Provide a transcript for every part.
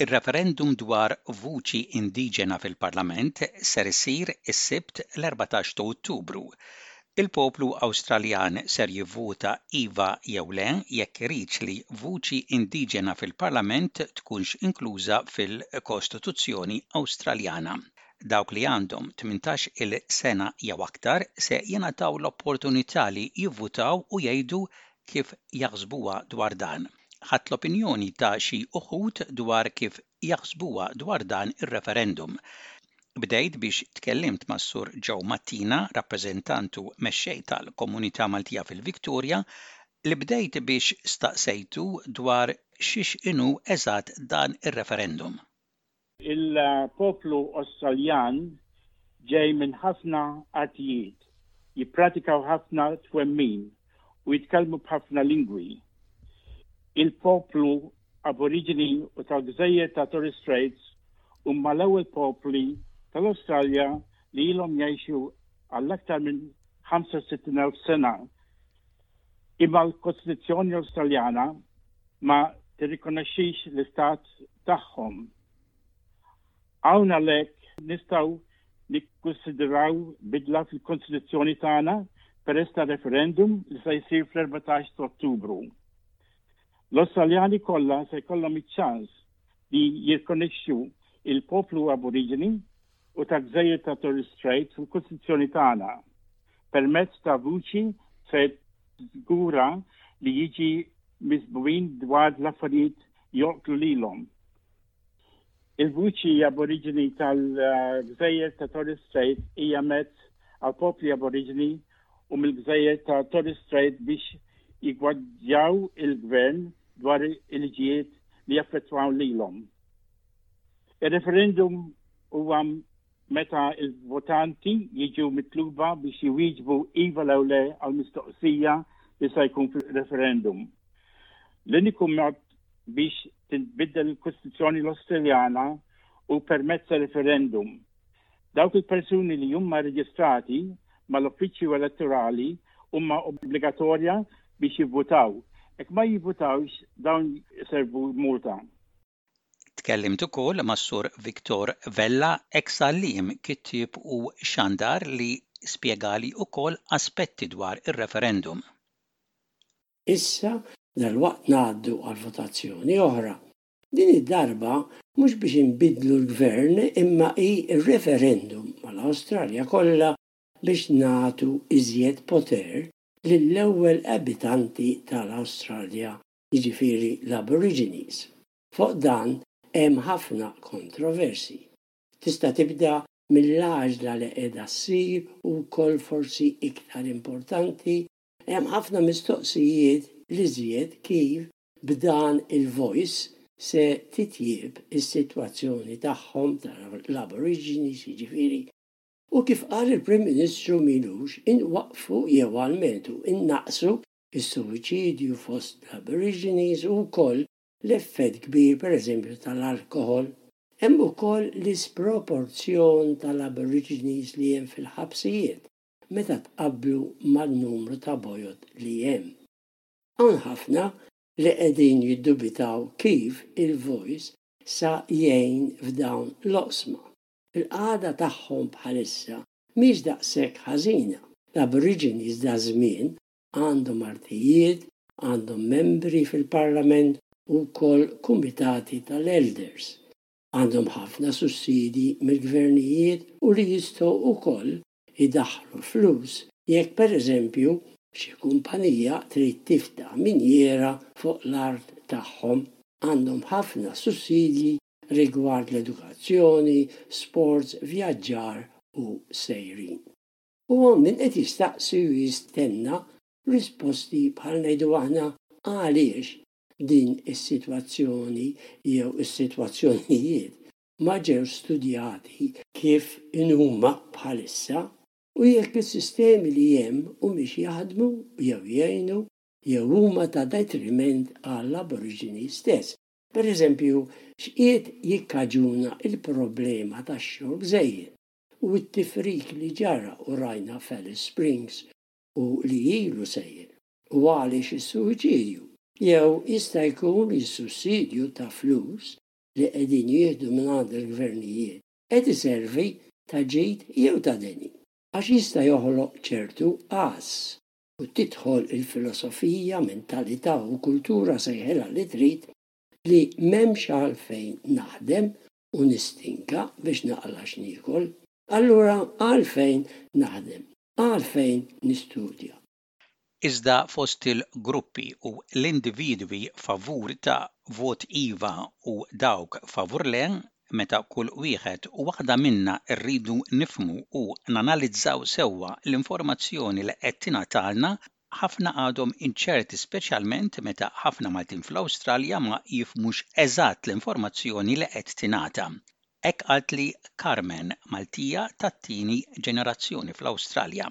Ir-referendum dwar vuċi indiġena fil-Parlament ser isir is-Sibt l-14 ta' Ottubru. Il-poplu Awstraljan ser jivvota iva jew le jekk iridx li vuċi indiġena fil-Parlament tkunx inkluża fil-Kostituzzjoni Awstraljana. Dawk li għandhom tmintax-il sena jew aktar se jingħataw l-opportunità li jivvutaw u jgħidu kif jaħsbuha dwar dan. Ħadt l-opinjoni ta' xi uħud dwar kif jaħsbuha dwar dan ir-referendum. Bdejt biex tkellimt mas-Sur Joe Mattina, rappreżentant u mexxej tal-komunità Maltija fil-Victoria, li bdejt biex staqsejtu dwar x'inhu eżatt dan ir-referendum. Il-poplu Awstraljan ġej minn ħafna artijiet, jippratikaw ħafna twemmin u jitkellmu b'ħafna lingwi. Il-poplu Aboriġini u tal-gżejjer ta' Torres Straits huma l-ewwel popli tal-Awstralja li ilhom jgħixu għal aktar minn 65,000 sena. Imma l-Kostituzzjoni Awstraljana ma tirrikonoxxix l-istat tagħhom. Hawn għalhekk nistgħu nikkunsidraw bidla fil-Kostituzzjoni tagħna peress tar-referendum li se jsir fl-14 ta' Ottubru. L-Awstraljani kollha se jkollhom iċ-ċans li jirrikonoxxu l-poplu Aboriġini u tal-gżejjer ta' Torres Strait fil-Kostituzzjoni tagħna. permezz ta' vuċi se tiżgura li jiġi miżbugħin dwar l-affarijiet joqtlu lilhom. Il-vuċi aboriġini tal-gżejjer ta' Torres Strait hija mezz għal popli aboriġini u mill-gżejjer ta' Torres Strait biex jigwadjaw il-gvern dwar il-ġijiet li jaffettwaw lilhom. Ir-referendum huwa Meta l-votanti jiġu mitluba biex jwieġbu iva lew le għall-mistoqsija li se jkun fir-referendum, l-uniku mod biex tinbiddel il-Kostituzzjoni Awstriljana hu permezz ta' referendum. Dawk il-persuni li huma rreġistrati mal-Uffiċċju Elettorali huma obbligatorja biex jivvutaw. Jekk ma jivvutawx, dawn iservu multa. Tkellimt ukoll mas-Sur Victor Vella, ex-għalliem, kittieb u xandar li spjegali wkoll aspetti dwar ir-referendum. Issa dalwaqt ngħaddu għal votazzjoni oħra. Din id-darba mhux biex inbiddlu l-Gvern imma hi r-referendum mal-Awstralja kollha biex nagħtu iżjed poter lill-ewwel abitanti tal-Awstralja jiġifieri l-Aborigines. Fuq dan hemm ħafna kontroversji. Tista' tibda mill-għaġla li qiegħda ssir u wkoll forsi iktar importanti, hemm ħafna mistoqsijiet l-iżjed kif b'dan il-voice se titjieb is-sitwazzjoni tagħhom, tal-Aborigines jiġifieri, u kif qal il-Prim Ministru m'ilux, inwaqqfu jew almenu nnaqqsu is-suwiċidju fost l-Aborigines u wkoll l-effett kbir pereżempju tal-alkoħol. Hemm ukoll l-isproporzjon tal-Aborigines li hemm fil-ħabsijiet meta tqabblu man-numru ta' bojod li hemm. Hawn ħafna li qegħdin jiddubitaw kif il-Voice sa jgħin f'dawn l-oqsma. Il-qagħda tagħhom bħalissa mhix daqshekk ħażina. L-Aborigines daż-żmien għandhom artijiet, għandhom membri fil-Parlament u wkoll kumitati tal-elders. Għandhom ħafna sussidji mill-gvernijiet u li jistgħu wkoll idaħħlu flus jekk pereżempju xi kumpanija trid tiftaħ minjiera fuq l-art tagħhom. Għandhom ħafna sussidji rigward l-edukazzjoni, sports, vjaġġar u sejrin. U hawn min qed jistaqsi u jistenna risposti bħal ngħidu aħna għaliex din is-sitwazzjoni jew is-sitwazzjonijiet ma ġew studjati kif inhuma bħalissa u jekk is-sistemi li hemm humiex jaħdmu jew jgħinu jew huma ta' detriment għall-Aboriġini stess Pereżempju, x'qiegħed jikkaġuna l-problema tax-xorb żejjed u t-tifrik li ġara u rajna f'Alice Springs u li ilu sejjer, u għaliex is-suwiċidju? Jew jista' jkun li s-sussidju ta' flus li qegħdin jieħdu mingħand il-gvernijiet qed iservi ta' ġid jew ta' deni, għax jista' joħloq ċertu għażż u tidħol il-filosofija, mentalità u kultura sejħilha li trid li m'hemmx għalfejn naħdem u nistinka biex naqla' x'niekol. Allura għalfejn naħdem? Għalfejn nistudja? Iżda fost il-gruppi u l-individwi favur ta' vot iva u dawk favur le, meta kull wieħed u waħda minna rridu nifhmu u nanalizzaw sewwa l-informazzjoni li qed tingħatalna, ħafna għadhom inċerti speċjalment meta ħafna Maltin fl-Awstralja ma jifhmux eżatt l-informazzjoni li qed tingħata. Hekk qaltli Carmen, Maltija tat-tieni ġenerazzjoni fl-Awstralja.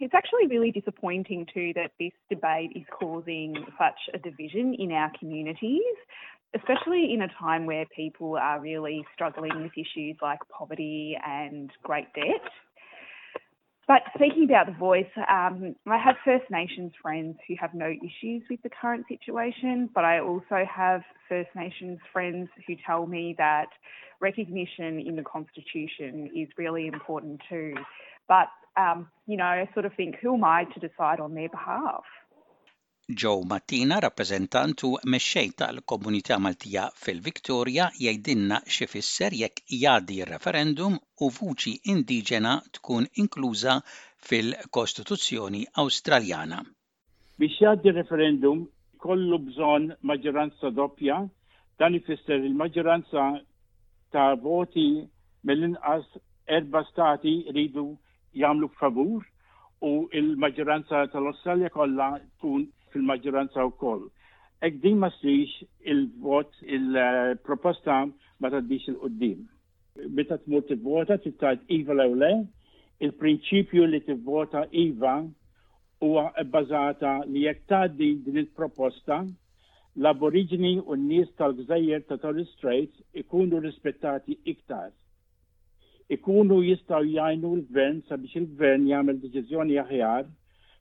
It's actually really disappointing too that this debate is causing such a division in our communities especially in a time where people are really struggling with issues like poverty and great debt. But speaking about the voice, um, I have First Nations friends who have no issues with the current situation, but I also have First Nations friends who tell me that recognition in the Constitution is really important too. But, um, you know, I sort of think, who am I to decide on their behalf? Joe Mattina, rappreżentant u mexxej tal-Komunità Maltija fil-Victoria, jgħidilna xi fisser jekk jgħaddi r-referendum u vuċi indiġena tkun inkluża fil-Kostituzzjoni Awstraljana. Biex jgħaddi referendum kollu bżonn maġġoranza doppja, dan ifisser il-maġġoranza ta' voti mill-inqas erba' stati jridu jagħmlu favur u l-maġġoranza tal-Awstralja kollha tkun fil-maġġoranza wkoll. Hekk din ma ssirx il-vot il-proposta ma tgħaddix il-qudiem. Meta tmur tivvota trid tgħid iva lew le. Il-prinċipju li tivvota iva huwa bbażata li jekk tgħaddi din il-proposta, l-Aboriġini u n-nies tal-gżejjer ta' Torres Straits ikunu rispettati iktar. Ikunu jistgħu jgħinu l-gvern sabiex il-gvern jagħmel deċiżjoni aħjar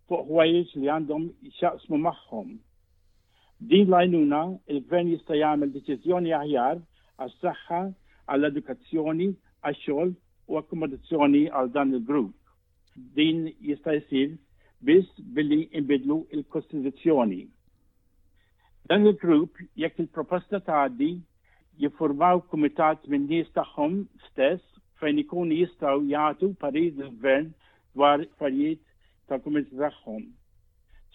fuq ħwejjeġ li għandhom x'jaqsmu magħhom. B'din l-għajnuna, il-Gvern jista' jagħmel deċiżjoni aħjar għas-saħħa, għall-edukazzjoni, għax-xogħol u akkomodazzjoni għal dan il-grupp. Din jista' jsir biss billi nbiddlu l-Kostituzzjoni. Dan il-grupp, jekk il-proposta tgħaddi, jiffurmaw kumitat minn nies tagħhom stess fejn ikunu jistgħu jagħtu parir lill-Gvern dwar affarijiet tal-Kumitat tagħhom.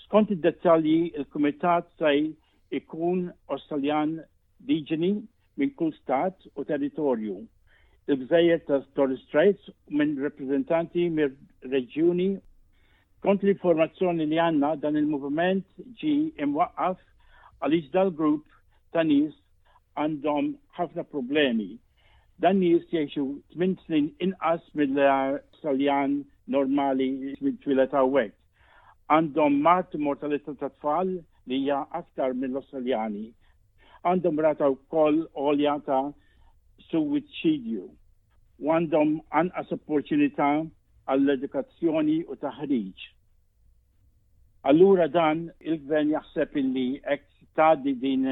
Skont id-dettalji, il-Kumitat se jkun Awstraljan diġeni minn kull stat u territorju, il-gżejjer ta' Torres Straits u minn rappreżentanti mir-reġjuni Skont l-informazzjoni li għandna dan il-moviment ġi imwaqqaf għaliex dal-grupp ta' nies għandhom ħafna problemi Dan nies jgħixu tmien snin inqas mill-Awstraljan normali li twieled hawnhekk. Għandhom mart mortalità tat-tfal li hija aktar mill-Awstraljani. Għandhom rata wkoll għolja ta' suwiċidju u għandhom anqas opportunità għall-edukazzjoni u taħriġ. Allura dan il-gvern jaħseb illi hekk tgħaddi din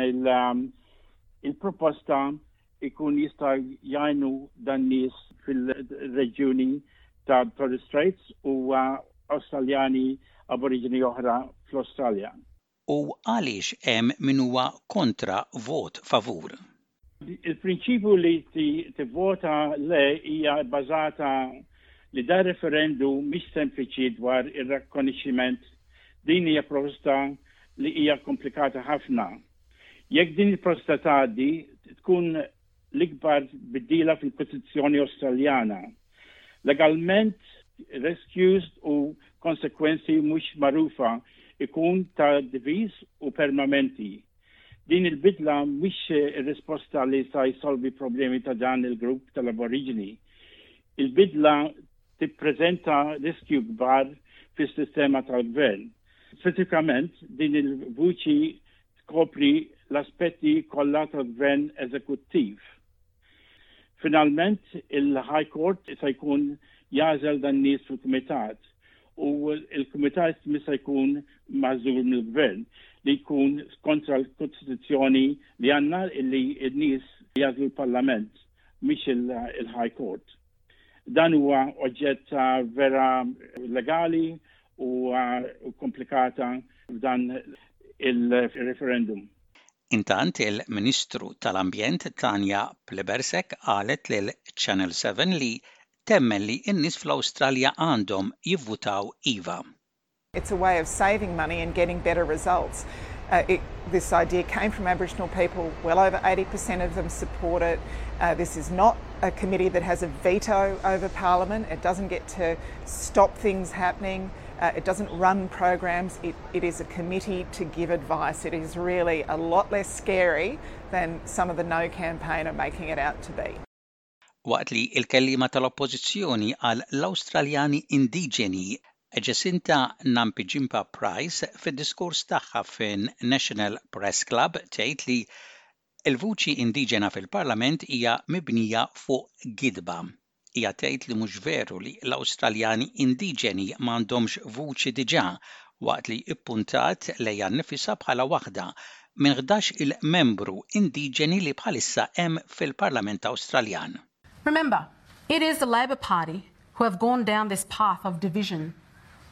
il-proposta um, ikun jista' jgħinu dan nies fil-reġjuni ta' Torres Straits u Awstraljani Aboriġini oħra fl-Awstralja. U għaliex hemm min huwa kontra vot favur? Il-prinċipju li tivvota le hija bbażata li dan referendu mhix sempliċi dwar ir-rakkonixximent. Din hija proposta li hija komplikata ħafna. Jekk din il-proposta tgħaddi, tkun l-ikbar tbidila fil-pożizzjoni Awstraljana. Legalment, riskjuż u konsegwenzi mhux magħrufa jkun ta' diviż u permamenti. Din il-bidla mhix ir-risposta li sa jsolvi problemi ta' dan il-grupp tal-Aboriġini. Il-bidla tippreżenta riskju kbar fis-sistema tal-gvern. Speċifikament, din il-vuċi tkopri l-aspetti kollha tal-gvern eżekuttiv. Finalment, il-High Court se jkun jażel dan nies fil-kumitat u l-kumitat mista jkun mażur mill-gvern li jkun kontra l-Kostituzzjoni li għandna li n-nies jażlu l-Parlament mhix il-High Court. Dan huwa oġġett ta' vera legali u komplikata f'dan il-referendum. Intant, il-Ministru tal-Ambjent Tanja Plibersek qalet lil Channel 7 li temmen li n-nies fl-Awstralja għandhom jivvutaw iva. It's a way of saving money and getting better results. Uh, it, this idea came from Aboriginal people. Well over 80% of them support it. Uh, this is not a committee that has a veto over Parliament. It doesn't get to stop things happening. Uh, it doesn't run programs, it, it is a committee to give advice. It is really a lot less scary than some of the No campaign are making it out to be. Waqt li l-kelliema tal-Oppożizzjoni għal l-Awstraljani Indiġeni, Jacinta Nampijinpa Price fid-diskors tagħha fin-National Press Club tgħid li l-vuċi Indiġena fil-Parlament hija mibnija fuq gidba. Hija tgħid li mhux veru li l-Awstraljani Indiġeni ma għandhomx vuċi diġà waqt li ppuntat lejha nnifisha bħala waħda minn 11 il-membru indiġeni li bħalissa hemm fil-Parlament Awstraljan. Remember, it is the Labour Party who have gone down this path of division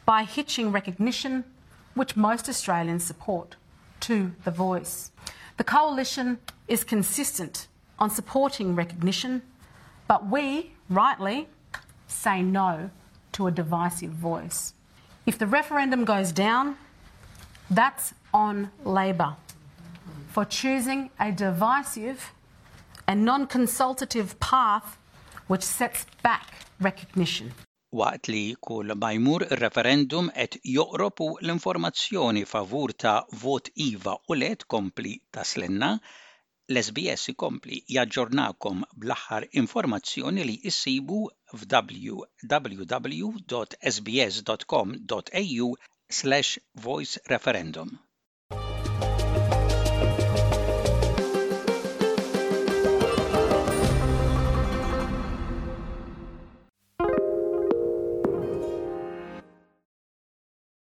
by hitching recognition, which most Australians support, to the voice. The coalition is consistent on supporting recognition, but we rightly say no to a divisive voice. If the referendum goes down, that's on Labor for choosing a divisive and non-consultative path which sets back recognition. Waqt li kull ma jmur ir-referendum qed joqrob u l-informazzjoni favur ta' vot iva u le tkompli taslinna, L-SBS ikompli jaġġornakom bl-aħħar informazzjoni li issibu f'www.sbs.com.au/voicereferendum.